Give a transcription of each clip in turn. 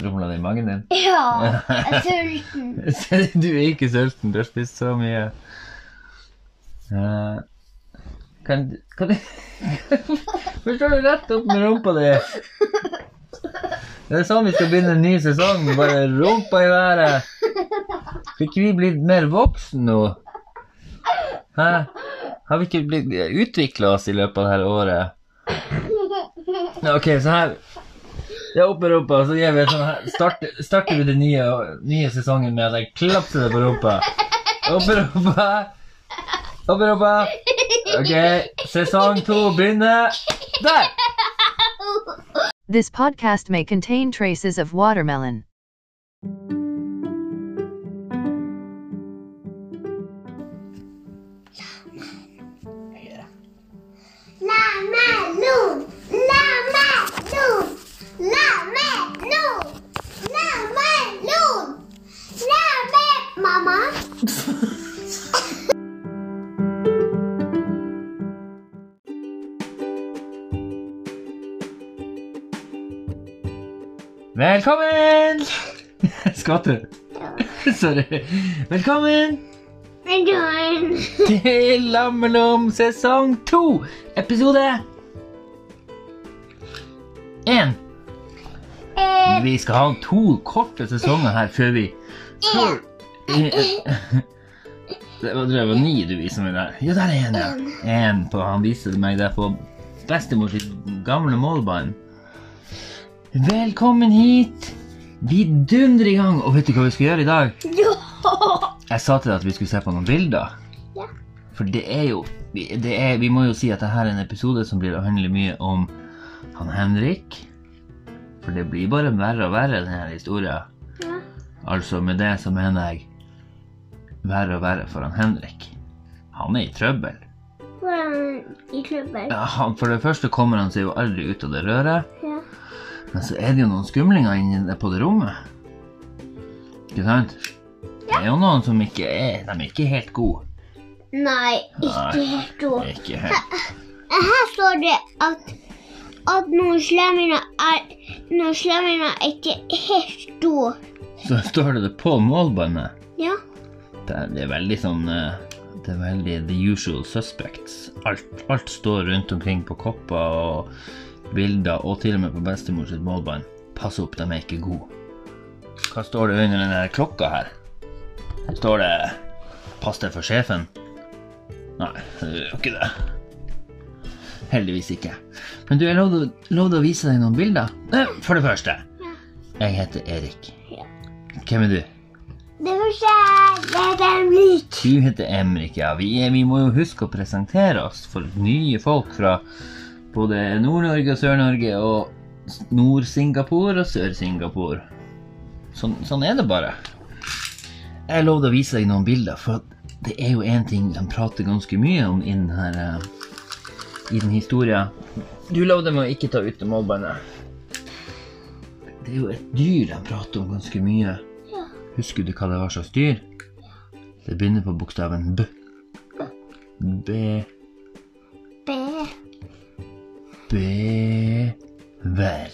Rumla det i magen din? Ja, jeg er sulten. du er ikke sulten, du har spist så mye. Uh, kan, kan du Forstår du rett opp med rumpa di? Det er sånn vi skal begynne en ny sesong. Bare rumpa i været. Ikke vi blitt mer voksen nå? Hæ? Har vi ikke blitt utvikla oss i løpet av dette året? Ja, Ok, så her Det er opp med rumpa, så gir vi sånn her starter, starter vi den nye, nye sesongen med at jeg klapser deg på rumpa. Opp med rumpa. Opp rumpa. Ok, sesong to begynner der. This podcast may contain traces of watermelon. La melon. La melon. La melon. La melon. La me... Mamma. Velkommen! Skvatt du? Sorry. Velkommen Velkommen. til Lammelom sesong to, episode én. Eh, Vi skal ha to korte sesonger her før vi før, Det var, det var ni du viser meg der. Ja, der er en, ja. En på, han viste meg det på bestemors gamle målbånd. Velkommen hit. Vi dundrer i gang. Og vet du hva vi skal gjøre i dag? ja. Jeg sa til deg at vi skulle se på noen bilder. Ja. For det er jo det er, Vi må jo si at dette er en episode som blir å mye om han Henrik. For det blir bare verre og verre, denne historien. Ja. Altså, med det så mener jeg verre og verre for han Henrik. Han er i trøbbel. Hvordan i trøbbel? Ja, han, for det første kommer han seg jo aldri ut av det røret. Ja. Men så er det jo noen skumlinger inni på det rommet. Ikke sant? Ja. Det er jo noen som ikke er De er ikke helt gode. Nei, ikke helt gode. Helt. Her står det at, at er er ikke helt stor. Så står det det på målbåndet. Ja. Det er, det er veldig sånn eh, Det er veldig the usual suspects. Alt, alt står rundt omkring på kopper og bilder, og til og med på bestemors målbånd. Pass opp, de er ikke gode. Hva står det under denne klokka her? Står det 'pass deg for sjefen'? Nei, det gjør ikke det. Heldigvis ikke. Men du, jeg lovde, lovde å vise deg noen bilder. Eh, For det første. Jeg heter Erik. Hvem er du? Det første skjær, det er den. Du heter Emrik, ja. Vi, er, vi må jo huske å presentere oss for nye folk fra både Nord-Norge og Sør-Norge og Nord-Singapore og Sør-Singapore. Sånn, sånn er det bare. Jeg lovde å vise deg noen bilder, for det er jo én ting de prater ganske mye om i den her eh, i den historien. Du lovde meg å ikke ta ut mobberne. Det er jo et dyr de prater om ganske mye. Ja. Husker du hva det var slags dyr? Det begynner på bokstaven B. B... B. Bever.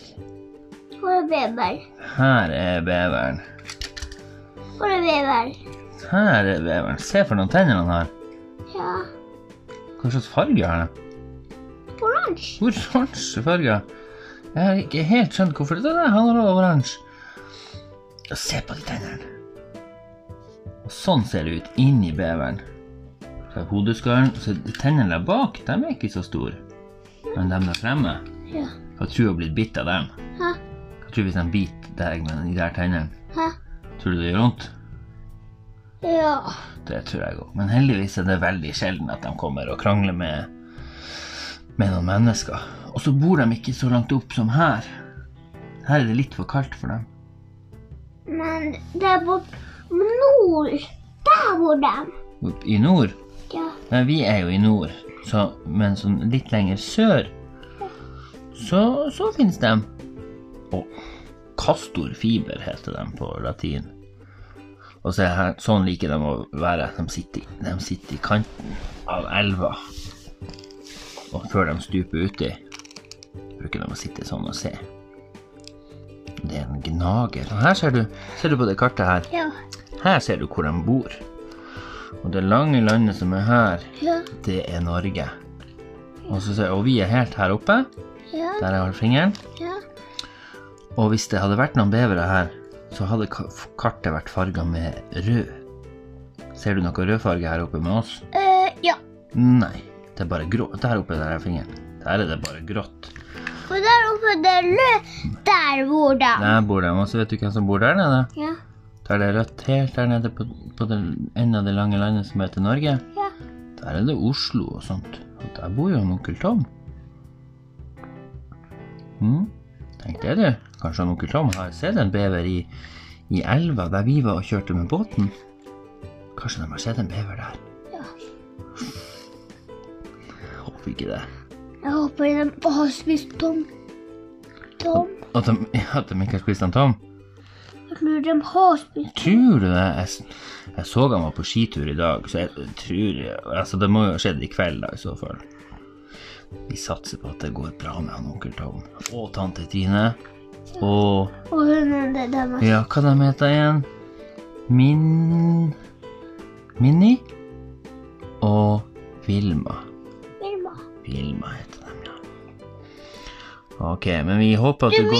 Hvor er beveren? Her er beveren. Hvor er beveren? Her er beveren. Se for noen tenner han har. Ja. Hva slags farge har han? Oransje. Oransje farge. Jeg har ikke helt skjønt hvorfor det er det. Han har også oransje. Se på de tennene. Sånn ser det ut inni beveren. Så er hodeskallen, så tennene der bak, de er ikke så store. Men de der fremme, Ja. hva tror du har blitt bitt av dem? Hæ? Hva tror du hvis de biter deg med de der tennene? Hæ? Tror du det gjør vondt? Ja. Det tror jeg òg. Men heldigvis er det veldig sjelden at de kommer og krangler med, med noen mennesker. Og så bor de ikke så langt opp som her. Her er det litt for kaldt for dem. Men der bort nord, der bor de. I nord Ja. Men vi er jo i nord, så, men sånn litt lenger sør så, så finnes de. Og castorfiber heter de på latin. Og så er her, sånn liker de å være. De sitter, de sitter i kanten av elva og før de stuper uti. bruker de å sitte sånn og se. Det er en gnager. Og her ser du, ser du på det kartet her. Ja. Her ser du hvor de bor. Og det lange landet som er her, Ja. det er Norge. Og, så, ser- og vi er helt her oppe. Ja. Der jeg har fingeren. Ja. Og hvis det hadde vært noen bevere her, så hadde kartet vært farga med rød. Ser du noe rødfarge her oppe med oss? Uh, ja. Nei, det er bare grå. Der oppe der er fingeren. Der er det bare grått. Og der oppe det er rødt. Der bor de. Der bor de. Og så vet du hvem som bor der nede? Ja. Der det er rødt helt der nede på, på den enden av det lange landet som heter Norge. Ja. Der er det Oslo og sånt. Og der bor jo en onkel Tom. Mm. Tenk det, du. Kanskje onkel Tom har sett en bever i, i elva der vi var og kjørte med båten. Kanskje de har sett en bever der. Håper ikke det. Jeg håper de har spist Tom. Tom. At de, at de ikke har spist han Tom? Jeg tror de har spist Tror du det? Jeg, jeg så han var på skitur i dag, så jeg tror Altså, det må jo ha skjedd i kveld, da, i så fall. Vi satser på at det går bra med han onkel Tom. Og tante Tine. Og Og hunden det deres. Ja, hva de heter igjen? Min... Minni? Og Vilma. Vilma. Heter de, ja. Ok, men vi håper at Du det går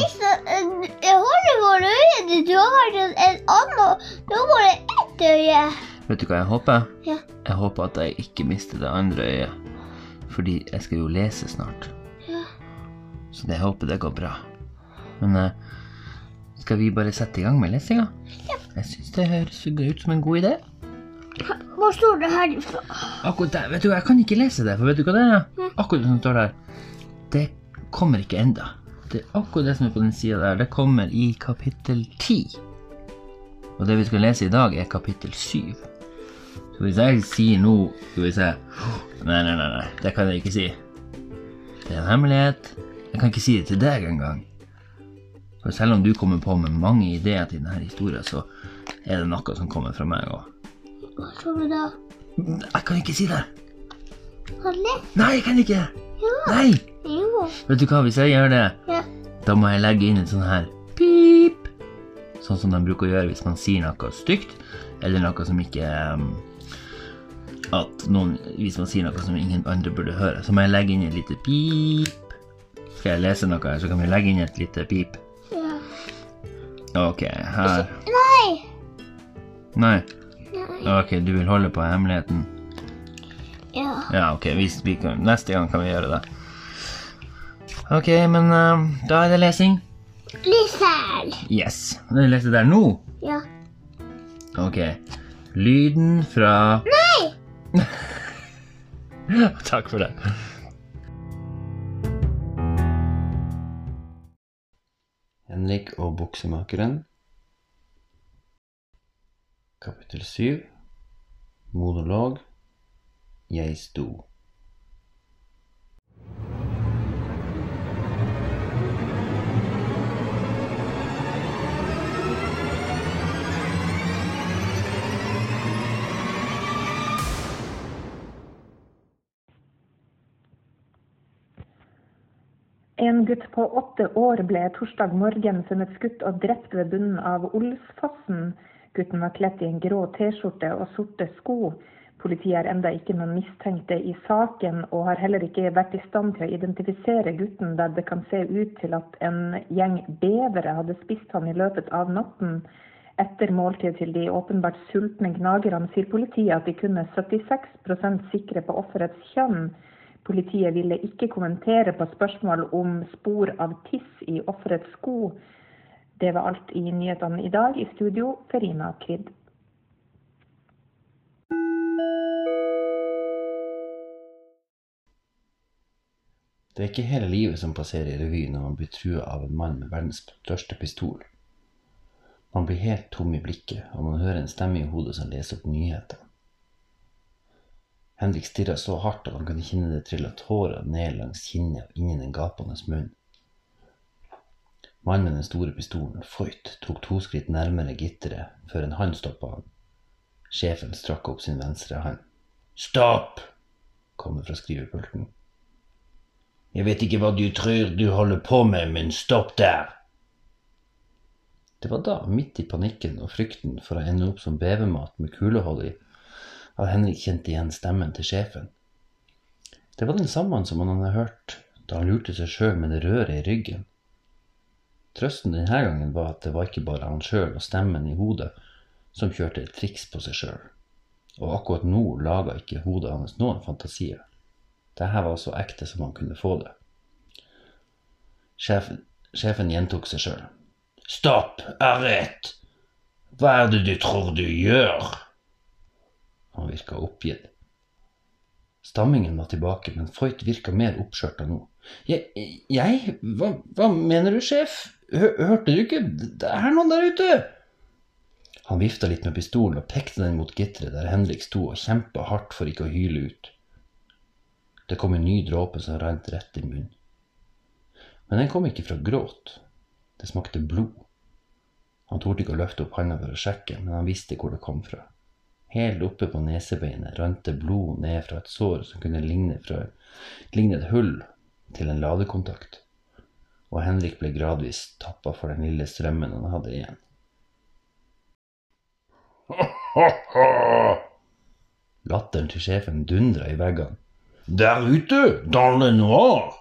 Jeg holder våre øyet ditt. Du har en, en annen. Du har bare ett øye. Vet du hva jeg håper? Ja. Jeg håper at jeg ikke mister det andre øyet. Fordi jeg skal jo lese snart. Ja. Så jeg håper det går bra. Men eh, skal vi bare sette i gang med lesinga? Ja. Jeg syns det høres ut som en god idé. Hva står det her ifra? Akkurat der, vet du, Jeg kan ikke lese det, for vet du hva det er? Akkurat det som står der. Det kommer ikke enda. Det er akkurat det som er på den sida der. Det kommer i kapittel ti. Og det vi skal lese i dag, er kapittel syv. Så hvis jeg sier nå Skal vi se Nei, nei, nei, nei. Det kan jeg ikke si. Det er en hemmelighet. Jeg kan ikke si det til deg engang. For selv om du kommer på med mange ideer til denne historien, så er det noe som kommer fra meg òg. Hva tror du da? Jeg kan ikke si det. Kalle? Nei, jeg kan ikke. Ja. Nei. Jo. Vet du hva, hvis jeg gjør det, Ja. da må jeg legge inn en sånn her pip. Sånn som de bruker å gjøre hvis man sier noe stygt, eller noe som ikke um, At noen Hvis man sier noe som ingen andre burde høre, så må jeg legge inn et lite pip. Skal jeg lese noe her, så kan vi legge inn et lite pip. Ja. Ok, her Nei. Nei. Ok, du vil holde på hemmeligheten? Ja. Ja, ok, vi, vi kan, neste gang kan vi gjøre det. Ok, men uh, da er det lesing. Lysel. Yes. Vil du lese der nå? Ja. Ok. Lyden fra Nei. Takk for det. Henrik og buksemakeren. Kapittel 7. Monolog. Jeg sto. En gutt på åtte år ble torsdag morgen funnet skutt og drept ved bunnen av Olsfossen. Gutten var kledd i en grå T-skjorte og sorte sko. Politiet er enda ikke noen mistenkte i saken, og har heller ikke vært i stand til å identifisere gutten, der det kan se ut til at en gjeng bevere hadde spist han i løpet av natten. Etter måltid til de åpenbart sultne gnagerne sier politiet at de kun er 76% sikre på offerets kjønn. Politiet ville ikke kommentere på spørsmål om spor av tiss i offerets sko. Det var alt i nyhetene i dag. I studio, Ferina Krid. Det er ikke hele livet som passerer i revy når man blir trua av en mann med verdens største pistol. Man blir helt tom i blikket, og man hører en stemme i hodet som leser opp nyheter. Henrik stirrer så hardt at han kunne kjenne det trille tårer ned langs kinnet og inni den gapende munnen. Mannen med den store pistolen, Foyt, tok to skritt nærmere gitteret før en hånd stoppa han. Sjefen strakk opp sin venstre hånd. Stopp! kom det fra skrivepulten. Jeg vet ikke hva du tror du holder på med, men stopp der. Det var da, midt i panikken og frykten for å ende opp som bevermat med kulehold i, at Henrik kjente igjen stemmen til sjefen. Det var den samme som han hadde hørt da han lurte seg sjøl med det røret i ryggen. Trøsten denne gangen var at det var ikke bare han sjøl og stemmen i hodet som kjørte et triks på seg sjøl, og akkurat nå laga ikke hodet hans noen fantasier. Dette var så ekte som han kunne få det. Sjefen, sjefen gjentok seg sjøl. Stopp! Arrett! Hva er det du tror du gjør? Han virka oppgitt. Stammingen var tilbake, men Foyt virka mer oppskjørta nå. Jeg, jeg? Hva, hva, mener du, sjef? Hørte du ikke? Det er noen der ute! Han vifta litt med pistolen og pekte den mot gitteret der Henrik sto og kjempa hardt for ikke å hyle ut. Det kom en ny dråpe som rant rett i munnen. Men den kom ikke fra gråt. Det smakte blod. Han torde ikke å løfte opp handa for å sjekke, men han visste hvor det kom fra. Helt oppe på nesebeinet rant det blod ned fra et sår som kunne ligne, fra, ligne et hull til en ladekontakt, og Henrik ble gradvis tappa for den lille strømmen han hadde igjen. Latteren til sjefen dundra i veggene. Der ute, dans le noir!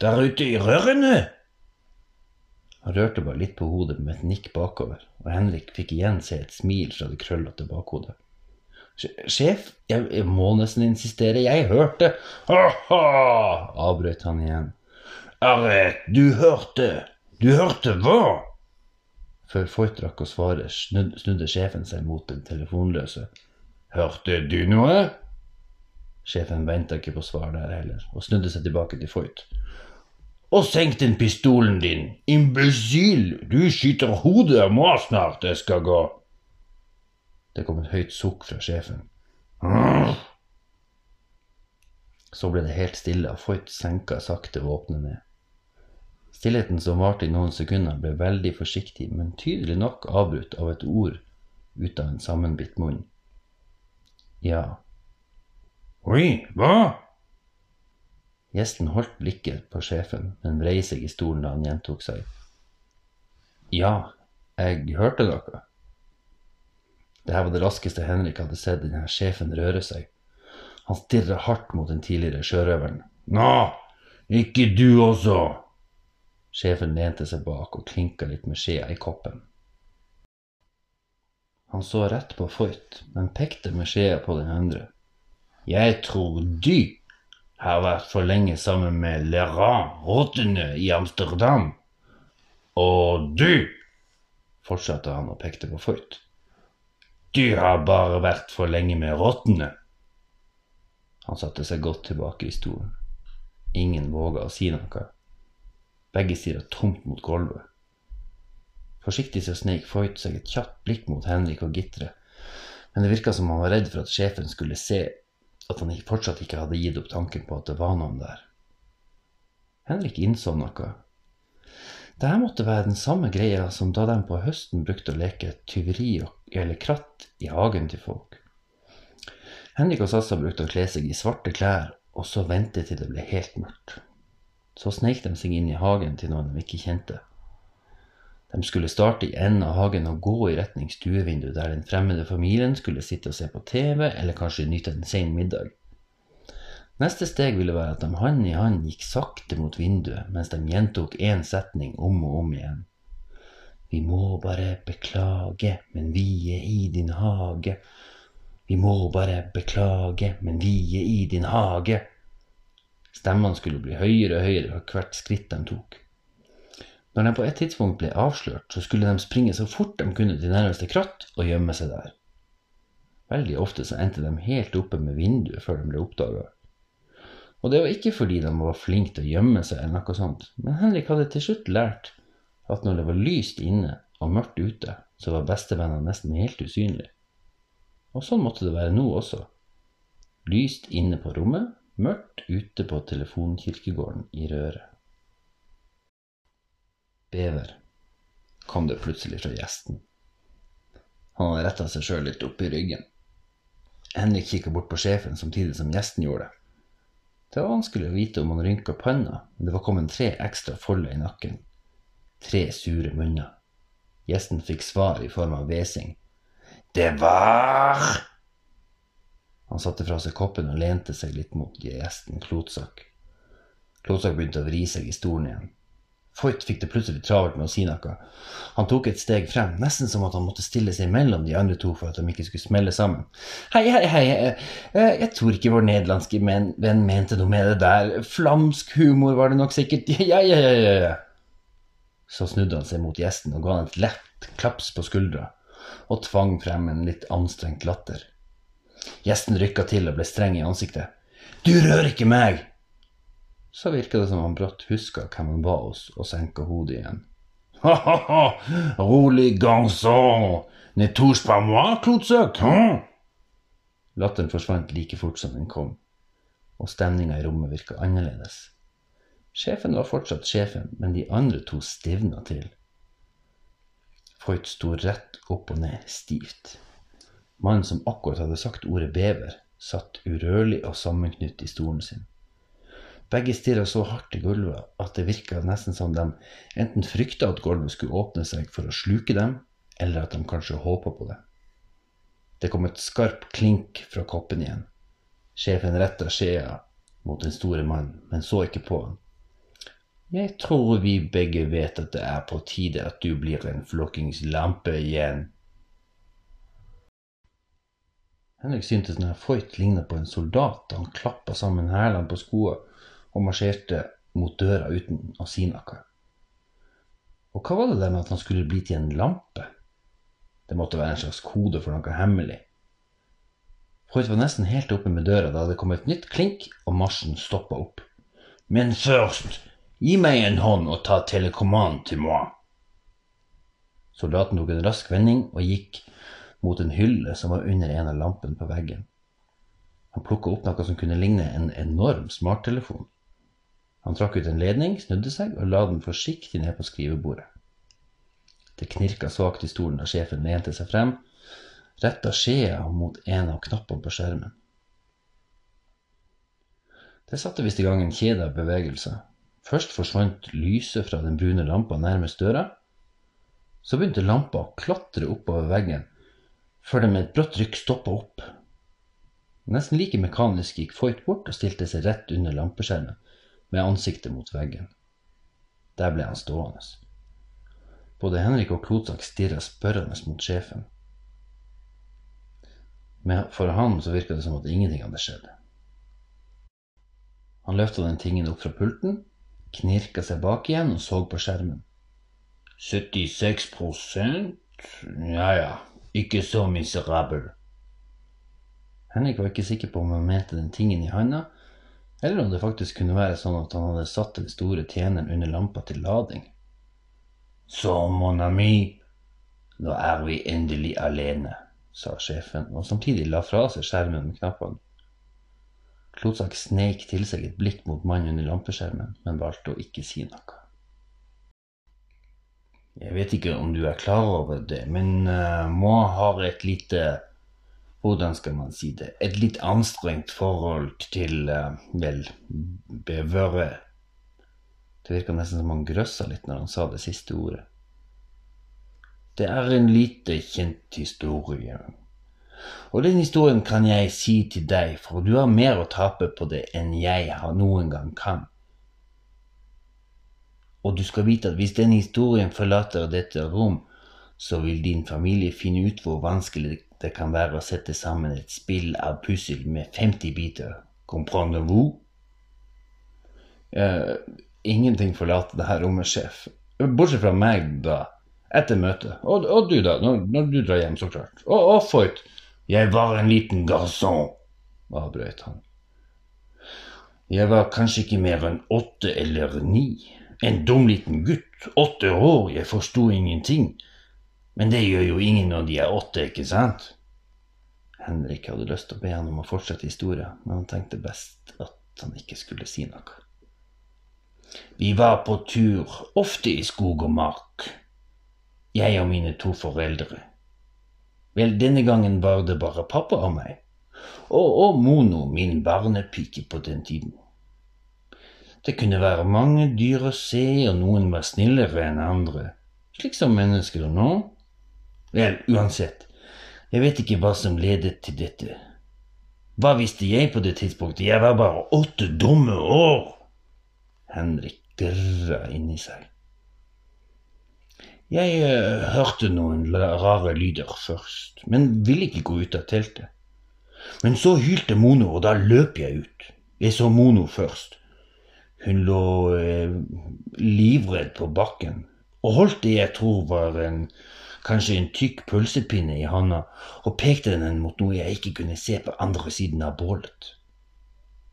Der ute i rørene! Han rørte bare litt på hodet med et nikk bakover, og Henrik fikk igjen se et smil fra det krøllete bakhodet. Sjef, jeg, jeg, må nesten insistere, jeg hørte Ha-ha! avbrøt han igjen. Arrett, du hørte. Du hørte hva? Før Foyt rakk å svare, snudde, sjefen seg mot den telefonløse. Hørte du noe? Sjefen venta ikke på svar der heller, og snudde seg tilbake til Foyt. Og senk den pistolen din, imbesil, du skyter hodet av meg snart, det skal gå. Det kom et høyt sukk fra sjefen. Så ble det helt stille, og Foyt senka sakte våpenet ned. Stillheten som varte i noen sekunder, ble veldig forsiktig, men tydelig nok avbrutt av et ord ut av en sammenbitt munn. Ja. Oi, hva? Gjesten holdt blikket på sjefen, men vrei seg i stolen da han gjentok seg. Ja, jeg hørte noe. Dette var det raskeste Henrik hadde sett denne sjefen røre seg. Han stirra hardt mot den tidligere sjørøveren. Nå, ikke du også! Sjefen lente seg bak og klinka litt med skjea i koppen. Han så rett på Foyt, men pekte med skjea på den andre. Jeg tror du har vært for lenge sammen med Lerand rottene i Amsterdam. Og du, fortsatte han og pekte på Foyt. Du har bare vært for lenge med rottene. Han satte seg godt tilbake i stolen. Ingen våga å si noe. Begge stirra tomt mot gulvet. Forsiktig så sneik Foyt seg et kjapt blikk mot Henrik og gitteret, men det virka som han var redd for at sjefen skulle se at han fortsatt ikke hadde gitt opp tanken på at det var noen der. Henrik innså noe. Dette måtte være den samme greia som da de på høsten brukte å leke tyveri eller kratt i hagen til folk. Henrik og Sassa brukte å kle seg i svarte klær og så vente til det ble helt mørkt. Så sneik de seg inn i hagen til noen de ikke kjente. De skulle starte i enden av hagen og gå i retning stuevinduet der den fremmede familien skulle sitte og se på TV eller kanskje nyte en sen middag. Neste steg ville være at de hand i hand gikk sakte mot vinduet mens de gjentok én setning om og om igjen. Vi må bare beklage, men vi er i din hage. Vi må bare beklage, men vi er i din hage. Stemmene skulle bli høyere og høyere for hvert skritt de tok. Når de på et tidspunkt ble avslørt, så skulle de springe så fort de kunne til nærmeste kratt og gjemme seg der. Veldig ofte så endte de helt oppe med vinduet før de ble oppdaga. Og det var ikke fordi de var flinke til å gjemme seg, eller noe sånt, men Henrik hadde til slutt lært at når det var lyst inne og mørkt ute, så var bestevennene nesten helt usynlige. Og sånn måtte det være nå også. Lyst inne på rommet, mørkt ute på telefonkirkegården i røret. Bever, kom det plutselig fra gjesten. Han hadde retta seg sjøl litt opp i ryggen. Henrik kikka bort på sjefen samtidig som gjesten gjorde det. Det var vanskelig å vite om han rynka panna, men det var kommet tre ekstra folder i nakken. Tre sure munner. Gjesten fikk svar i form av hvesing. Det var Han satte fra seg koppen og lente seg litt mot gjesten Klotsak. Klotsak begynte å vri seg i stolen igjen. Foyt fikk det plutselig travelt med å si noe. Han tok et steg frem, nesten som at han måtte stille seg mellom de andre to for at de ikke skulle smelle sammen. Hei, hei, hei, jeg tror ikke vår nederlandske venn mente noe med det der. Flamsk humor var det nok sikkert. Ja, ja, ja, ja, ja. Så snudde han seg mot gjesten og ga han et lett klaps på skuldra, og tvang frem en litt anstrengt latter. Gjesten rykka til og ble streng i ansiktet. Du rører ikke meg! Så virka det som han brått huska hvem han var hos, og senka hodet igjen. Ha-ha-ha, rolig, garçon, ne touche pas moi, klotsøk, hm? Latteren forsvant like fort som den kom, og stemninga i rommet virka annerledes. Sjefen var fortsatt sjefen, men de andre to stivna til. Foyt sto rett opp og ned, stivt. Mannen som akkurat hadde sagt ordet bever, satt urørlig og sammenknytt i stolen sin. Begge stirra så hardt i gulvet at det virka nesten som de enten frykta at gulvet skulle åpne seg for å sluke dem, eller at de kanskje håpa på det. Det kom et skarp klink fra koppen igjen. Sjefen retta skjea mot den store mannen, men så ikke på han. Jeg tror vi begge vet at det er på tide at du blir en flokkings lampe igjen. Henrik syntes denne Foyt lignet på en soldat da han klappa sammen hælene på skoene og marsjerte mot døra uten å si noe. Og hva var det der med at han skulle bli til en lampe? Det måtte være en slags kode for noe hemmelig. Foyt var nesten helt oppe med døra da det kom et nytt klink, og marsjen stoppa opp. Men først, gi meg en hånd og ta telekommand til moi. Soldaten tok en rask vending og gikk mot en hylle som var under en av lampene på veggen. Han plukka opp noe som kunne ligne en enorm smarttelefon. Han trakk ut en ledning, snudde seg og la den forsiktig ned på skrivebordet. Det knirka svakt i stolen da sjefen lente seg frem, retta skjea mot en av knappene på skjermen. Det satte visst i gang en kjede av bevegelser. Først forsvant lyset fra den brune lampa nærmest døra. Så begynte lampa å klatre oppover veggen, før de med et brått rykk stoppa opp. Nesten like mekanisk gikk Foyt bort og stilte seg rett under lampeskjermen, med ansiktet mot veggen. Der ble han stående. Både Henrik og Klotsak stirra spørrende mot sjefen. Men for han så virka det som at ingenting hadde skjedd. Han løfta den tingen opp fra pulten, knirka seg bak igjen og så på skjermen. 76% Ja ja, ikke så miserabel. Henrik var ikke sikker på om han mente den tingen i handa, eller om det faktisk kunne være sånn at han hadde satt den store tjeneren under lampa til lading. Så, mon ami, nå er vi endelig alene, sa sjefen, og samtidig la fra seg skjermen med knappene. Klotsak sneik til seg et blikk mot mannen under lampeskjermen, men valgte å ikke si noe. Jeg vet ikke om du er klar over det, men uh, Moi har et lite hvordan skal man si det, et litt anstrengt forhold til, uh, vel, bevøre. Det virka nesten som han grøssa litt når han sa det siste ordet. Det er en lite kjent historie. Og den historien kan jeg si til deg, for du har mer å tape på det enn jeg har noen gang kan. Og du skal vite at hvis den historien forlater dette rom, så vil din familie finne ut hvor vanskelig det kan være å sette sammen et spill av pussel med 50 biter. Comprendre vous? Uh, ingenting forlater det her rommet, sjef. Bortsett fra meg, da. Etter møtet. Og, og du, da. Når, når, du drar hjem, så klart. Og, og Foyt. Jeg var en liten garçon, avbrøt han. Jeg var kanskje ikke mer enn åtte eller ni. En dum liten gutt. Åtte år. Jeg forsto ingenting. Men det gjør jo ingen når de er åtte, ikke sant? Henrik hadde lyst til å be han om å fortsette historien, men han tenkte best at han ikke skulle si noe. Vi var på tur, ofte i skog og mark, jeg og mine to foreldre. Vel, denne gangen var det bare pappa og meg, og, og Mono, min barnepike på den tiden. Det kunne være mange dyr å se, og noen var snillere enn andre, slik som mennesker nå. Vel, uansett, jeg vet ikke hva som ledet til dette. Hva visste jeg på det tidspunktet? Jeg var bare åtte dumme år. Henrik dirra inni seg. Jeg uh, hørte noen rare lyder først, men ville ikke gå ut av teltet. Men så hylte Mono, og da løp jeg ut. Jeg så Mono først. Hun lå eh, livredd på bakken og holdt det jeg tror var en, kanskje en tykk pølsepinne i handa, og pekte den mot noe jeg ikke kunne se på andre siden av bålet.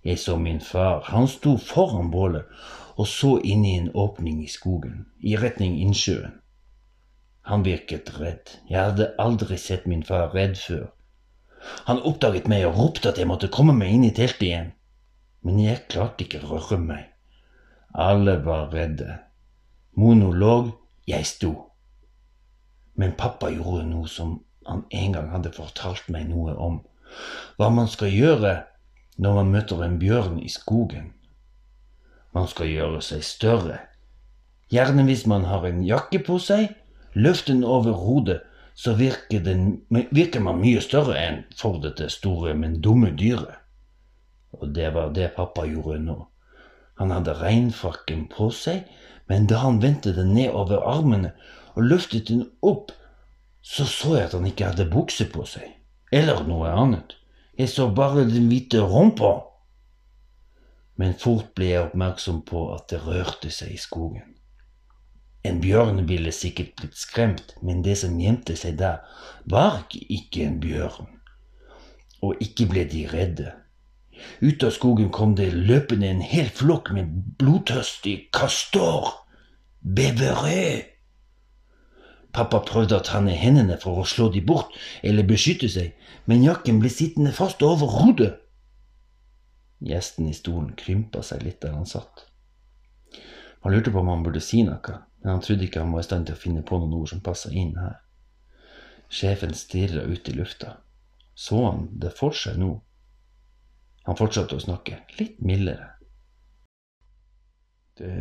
Jeg så min far. Han sto foran bålet og så inn i en åpning i skogen, i retning innsjøen. Han virket redd. Jeg hadde aldri sett min far redd før. Han oppdaget meg og ropte at jeg måtte komme meg inn i teltet igjen. Men jeg klarte ikke å røre meg. Alle var redde. Mono lå, jeg sto. Men pappa gjorde noe som han en gang hadde fortalt meg noe om. Hva man skal gjøre når man møter en bjørn i skogen. Man skal gjøre seg større. Gjerne hvis man har en jakke på seg, løft den over hodet, så virker, den, virker man mye større enn for dette store, men dumme dyret. Og det var det pappa gjorde nå. Han hadde regnfrakken på seg, men da han vendte den ned over armene og løftet den opp, så så jeg at han ikke hadde bukse på seg, eller noe annet. Jeg så bare den hvite rumpa. Men fort ble jeg oppmerksom på at det rørte seg i skogen. En bjørn ville sikkert blitt skremt, men det som gjemte seg der, var ikke en bjørn. Og ikke ble de redde. Ut av skogen kom det løpende en hel flokk med blodtørstig kastor. Bevere! Pappa prøvde å ta ned hendene for å slå de bort eller beskytte seg, men jakken ble sittende fast over hodet. Gjesten i stolen krympa seg litt der han satt. Han lurte på om han burde si noe, men han trodde ikke han var i stand til å finne på noen ord som passa inn her. Sjefen stirra ut i lufta. Så han det for seg nå? Han fortsatte å snakke, litt mildere. Det,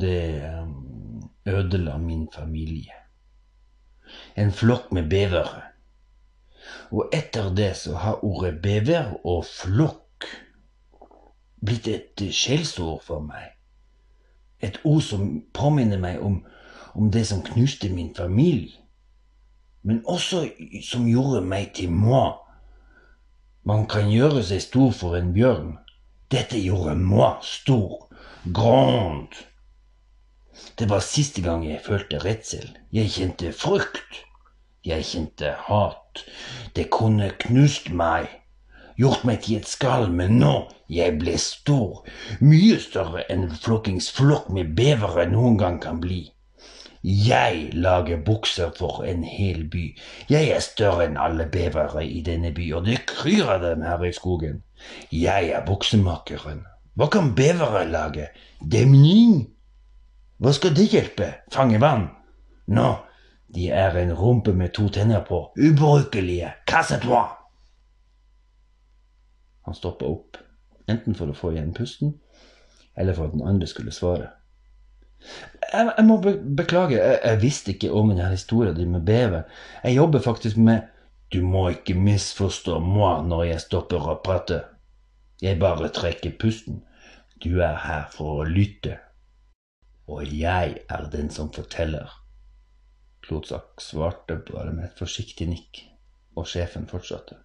det um, ødela min familie. En flokk med bevere. Og etter det så har ordet bever og flokk blitt et skjellsord for meg. Et ord som påminner meg om, om det som knuste min familie. Men også som gjorde meg til moi. Man kan gjøre seg stor for en bjørn. Dette gjorde moi stor. Grand. Det var siste gang jeg følte redsel. Jeg kjente frykt. Jeg kjente hat. Det kunne knust meg. Gjort meg til et skall, men nå, jeg ble stor. Mye større enn en flokkings flokk med bevere noen gang kan bli. Jeg lager bukser for en hel by. Jeg er større enn alle bevere i denne by, og det kryr av dem her i skogen. Jeg er buksemakeren. Hva kan bevere lage? Demning? Hva skal det hjelpe? Fange vann? Nå, de er en rumpe med to tenner på. Ubrukelige. Casse-toi! Han stoppa opp, enten for å få igjen pusten, eller for at den andre skulle svare. Jeg, jeg må be beklage, jeg, jeg, visste ikke om denne historien din med bever. Jeg jobber faktisk med Du må ikke misforstå meg når jeg stopper å prate. Jeg bare trekker pusten. Du er her for å lytte. Og jeg er den som forteller. Klotsak svarte bare med et forsiktig nikk, og sjefen fortsatte.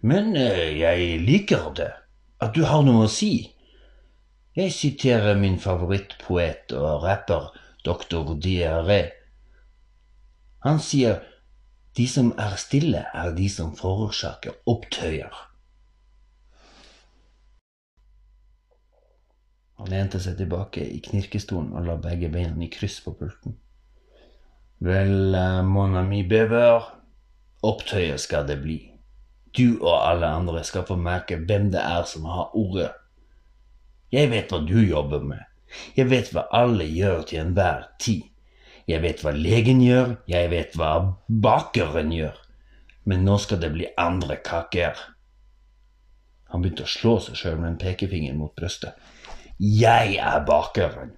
Men eh, jeg liker det, at du har noe å si. Jeg siterer min favorittpoet og rapper, doktor Diaré. Han sier de som er stille, er de som forårsaker opptøyer. Han lente seg tilbake i knirkestolen og la begge beina i kryss på pulten. Vel, mon ami bever, opptøyer skal det bli. Du og alle andre skal få merke hvem det er som har ordet. Jeg vet hva du jobber med. Jeg vet hva alle gjør til enhver tid. Jeg vet hva legen gjør, jeg vet hva bakeren gjør. Men nå skal det bli andre kaker. Han begynte å slå seg sjøl med en pekefinger mot brystet. Jeg er bakeren.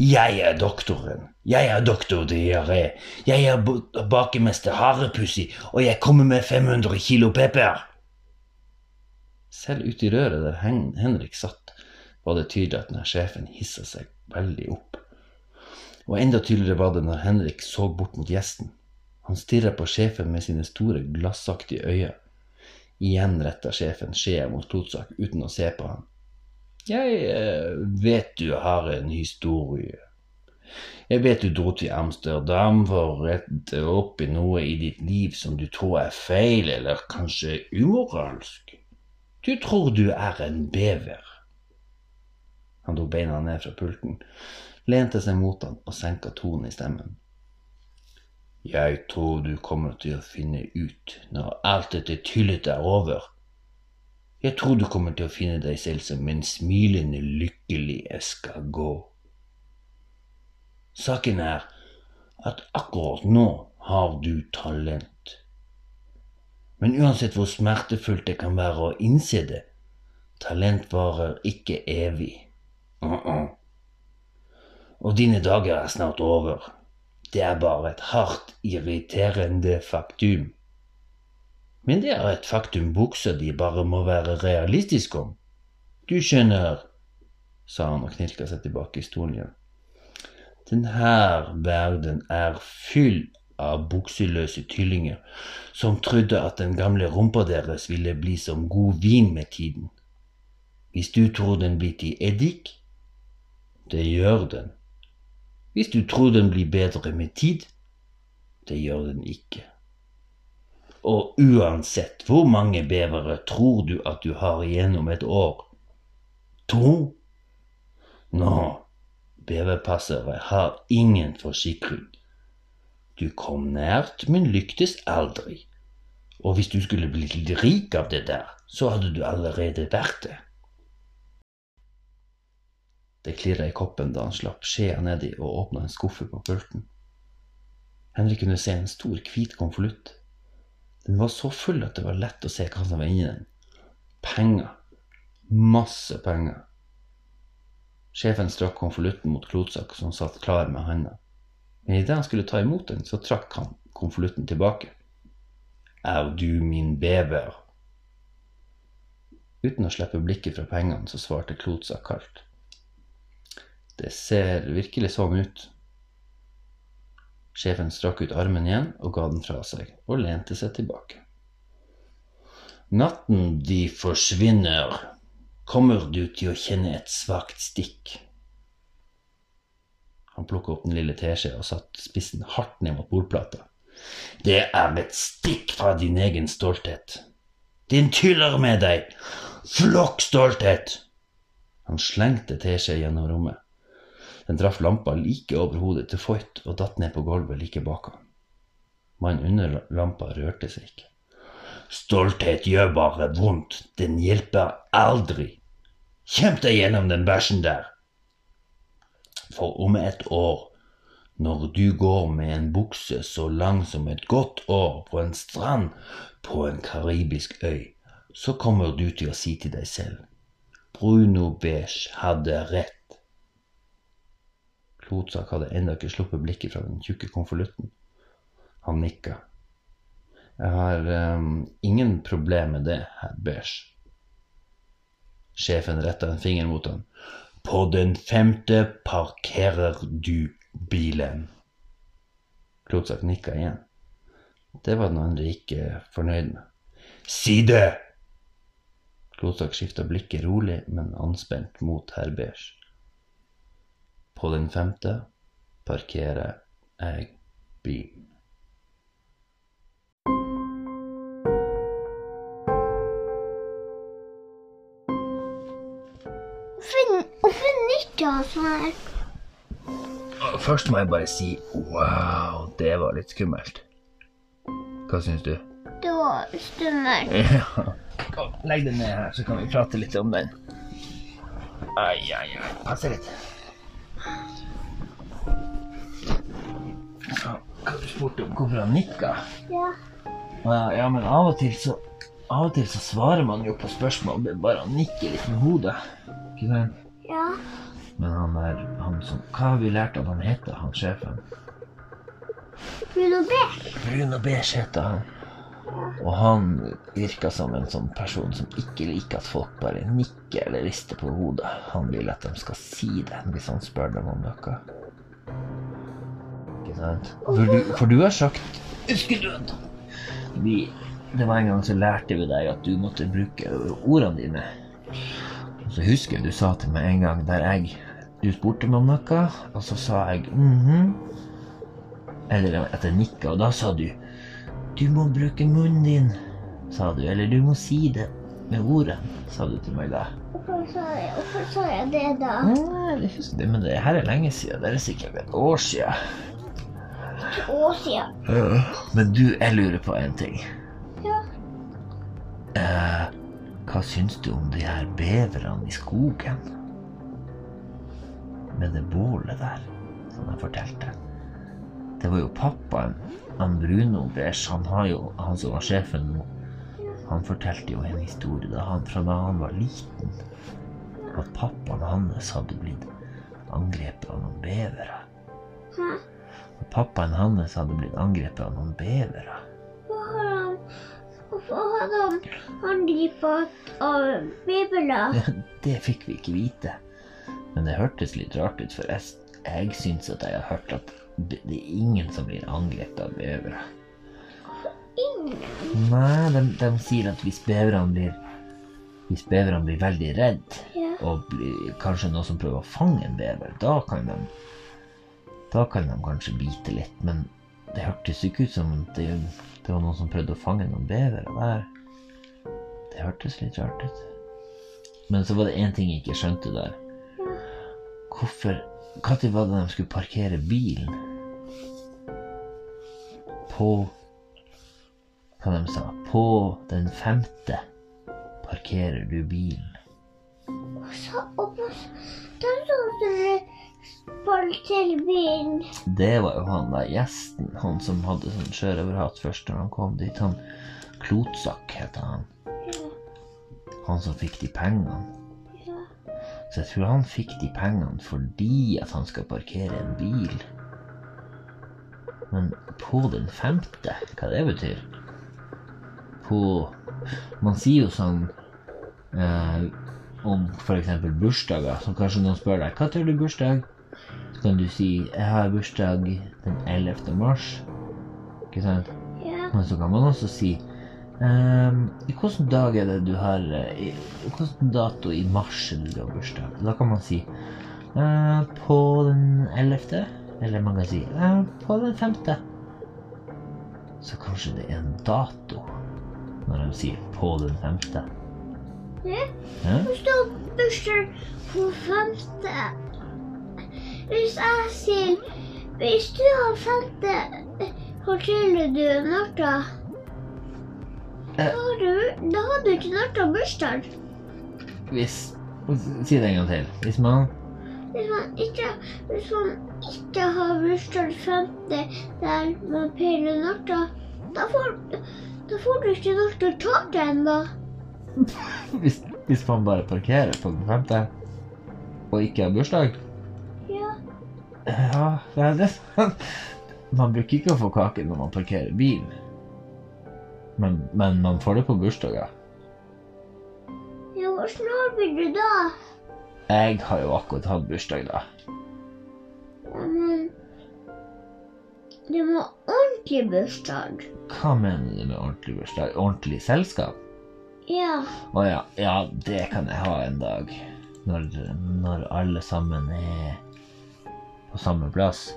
Jeg er doktoren. Jeg er doktor diaré. Jeg er bakemester Harepussi, og jeg kommer med 500 kilo pepper. Selv ute i røret der Henrik satt, var det tydelig at denne sjefen hissa seg veldig opp. Og enda tydeligere var det når Henrik så bort mot gjesten. Han stirra på sjefen med sine store, glassaktige øyne. Igjen retta sjefen skjea mot Totsak uten å se på ham. Jeg eh, vet du har en historie. Jeg vet du dro til Amsterdam for å rette opp i noe i ditt liv som du tror er feil, eller kanskje umoralsk. Du tror du er en bever. Han tok beina ned fra pulten, lente seg mot han og senka tonen i stemmen. Jeg tror du kommer til å finne ut når alt dette tyllet er over. Jeg tror du kommer til å finne deg selv som en smilende, lykkelig escargot. Saken er at akkurat nå har du talent. Men uansett hvor smertefullt det kan være å innse det, talent varer ikke evig. Uh-uh. Og dine dager er snart over. Det er bare et hardt irriterende faktum. Men det er et faktum buksa di bare må være realistisk om. Du skjønner, sa han og knilka seg tilbake i stolen igjen. Denne verden er full av bukseløse tyllinger som trodde at den gamle rumpa deres ville bli som god vin med tiden. Hvis du tror den blir til eddik, det gjør den. Hvis du tror den blir bedre med tid, det gjør den ikke. Og uansett hvor mange bevere tror du at du har igjennom et år? To? Nå, beverpassere har ingen forsikring. Du kom nært, men lyktes aldri. Og hvis du skulle blitt litt rik av det der, så hadde du allerede vært det. Det klirra i koppen da han slapp skjea nedi og åpna en skuffe på pulten. Henrik kunne se en stor, hvit konvolutt. Den var så full at det var lett å se hva som var inni den. Penger. Masse penger. Sjefen strakk konvolutten mot Klotsak, som satt klar med handa. Men idet han skulle ta imot den, så trakk han konvolutten tilbake. Er du min bever? Uten å slippe blikket fra pengene, så svarte Klotsak kaldt. Det ser virkelig sånn ut. Sjefen strakk ut armen igjen og ga den fra seg, og lente seg tilbake. Natten de forsvinner, kommer du til å kjenne et svakt stikk. Han plukket opp den lille teskjea og satte spissen hardt ned mot bordplata. Det er et stikk fra din egen stolthet. Din tyller med deg. Flokkstolthet! Han slengte teskjea gjennom rommet. Den traff lampa like over hodet til Foyt og datt ned på gulvet like bak ham. Mannen under lampa rørte seg ikke. Stolthet gjør bare vondt, den hjelper aldri. Kjemp deg gjennom den bæsjen der. For om et år, når du går med en bukse så lang som et godt år på en strand på en karibisk øy, så kommer du til å si til deg selv Bruno Beige hadde rett. Klotsak hadde ennå ikke sluppet blikket fra den tjukke konvolutten. Han nikka. Jeg har um, ingen problem med det, herr Beige. Sjefen retta en finger mot ham. På den femte parkerer du bilen. Klotsak nikka igjen. Det var den andre ikke fornøyd med. Si det! Klotsak skifta blikket rolig, men anspent mot herr Beige. På den femte parkerer jeg bilen. Hvorfor han sånn? Først må jeg bare si wow, det var litt skummelt. Hva syns du? Det var skummelt. Ja. Kom, Legg den ned her, så kan vi prate litt om den. Ai, ai, ai. Passe litt. Så, hva du spurte om hvorfor han nikka? Ja. Ja, ja, men av og til så Av og til så svarer man jo på spørsmål med bare å nikke litt med hodet. Ikke sant? Ja. Ja. Men han der, han som Hva har vi lært at han heter, han sjefen? Bruno Beige. Bruno Beige heter han. Og han virker som en sånn person som ikke liker at folk bare nikker eller rister på hodet. Han vil at de skal si det hvis han spør dem om noe. Ikke sant? For du, for du har sagt Husker du vi, Det var en gang så lærte vi deg at du måtte bruke ordene dine. Og så husker jeg du sa til meg en gang der jeg Du spurte meg om noe, og så sa jeg mhm. Eller at jeg nikka, og da sa du Du må bruke munnen din, sa du. Eller du må si det med ordene, sa du til meg da. Hvorfor sa jeg det, da? Nei, det men det her er lenge siden. Det er sikkert et år siden. Å, sier Men du, jeg lurer på en ting. Ja. Eh, hva syns du om de her beverne i skogen? Med det bålet der, som jeg fortalte. Det var jo pappaen, han Bruno Beige, han har jo, han som var sjefen nå, han fortalte jo en historie da han, fra da han var liten, at pappaen hans hadde blitt angrepet av noen bevere. Hæ? Pappaen hans hadde blitt angrepet av noen bevere. Hvorfor hadde han angrepet av bibler? Det fikk vi ikke vite. Men det hørtes litt rart ut, for jeg, jeg syns at jeg har hørt at det er ingen som blir angrepet av bevere. Ingen. Nei, de, de sier at hvis beverne blir Hvis beverne blir veldig redd, Ja. og blir, kanskje noen som prøver å fange en bever, da kan de Da kan de kanskje bite litt, men det hørtes ikke ut som det, det var noen som prøvde å fange noen bevere der. Det hørtes litt rart ut. Men så var det én ting jeg ikke skjønte der. Hvorfor Når var det de skulle parkere bilen? På Hva de sa? På den femte parkerer du bilen. Så, og på spalte til byen. Det var jo han der gjesten, han som hadde sånn sjørøverhatt først når han kom dit. Han Klotsak heter han. Ja. Han som fikk de pengene. Ja. Så jeg tror han fikk de pengene fordi at han skal parkere en bil. Men på den femte, hva det betyr? På Man sier jo sånn eh, om f.eks. bursdager, som kanskje noen spør deg hva tror du bursdag? Så kan du si jeg har bursdag den 11. mars. Ikke sant? Ja. Men så kan man også si ehm, i Hvilken dag er det du har i, Hvilken dato i mars er det du har bursdag? Da kan man si eh, på den 11. Eller man kan si eh, på den 5. Så kanskje det er en dato når de sier på den 5. Ja. Ja? står bursdag på femte Hvis jeg sier Hvis du har femte, forteller du Martha Da Eh. har du, da har du ikke Martha bursdag. Hvis Si det en gang til. Hvis man Hvis man ikke, hvis man ikke har bursdag 5. der man peiler Martha, da får, da får du ikke Martha tak til ennå. hvis, hvis man bare parkerer på den 5. og ikke har bursdag. Ja, det er det. Man bruker ikke å få kake når man parkerer bilen. Men, men man får det på bursdager. ja, hvor snart blir du da? Jeg har jo akkurat hatt bursdag, da. Ja, men Du må ha ordentlig bursdag. Hva mener du med ordentlig bursdag? Ordentlig selskap? Ja. Å ja, ja, det kan jeg ha en dag. Når, når alle sammen er på samme plass.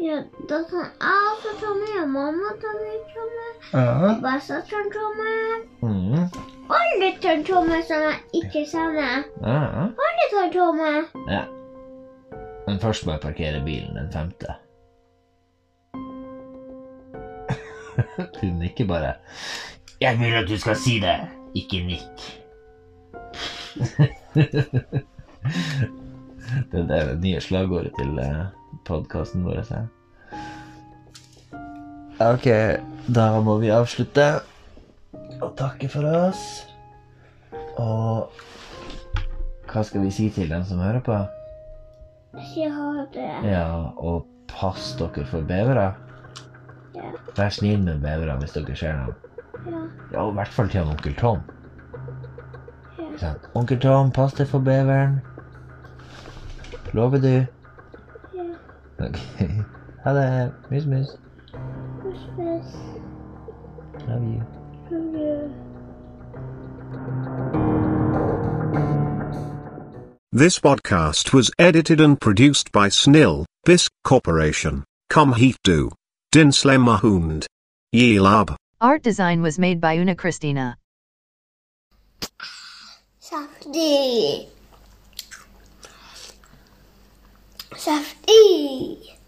ja da kan jeg også ta med, og mamma ta med, bestesøsteren ta med. Mm. Alle tar ta med som jeg ikke kjenner. ja. Alle tar Tomme. ja. Men først må jeg parkere bilen den femte. Du nikker bare. Jeg vil at du skal si det, ikke nikk. det er det nye slagordet til podkasten vår. Så. Ok, da må vi avslutte og takke for oss. Og hva skal vi si til dem som hører på? Si ha det. Ja, og pass dere for bevere. Ja. Vær snill med bevere hvis dere ser dem. Ja. Ja, i hvert fall til han onkel Tom. Ja. Onkel Tom, pass deg for beveren. They're over there. Yeah. Okay. Hello. Miss Miss. Miss Miss. Love you. Love you. This podcast was edited and produced by Snil, Bisk Corporation, Comheatdu, Dinslemahund. Mahund. Yeelab. Art design was made by Una Christina. Softy. Safety.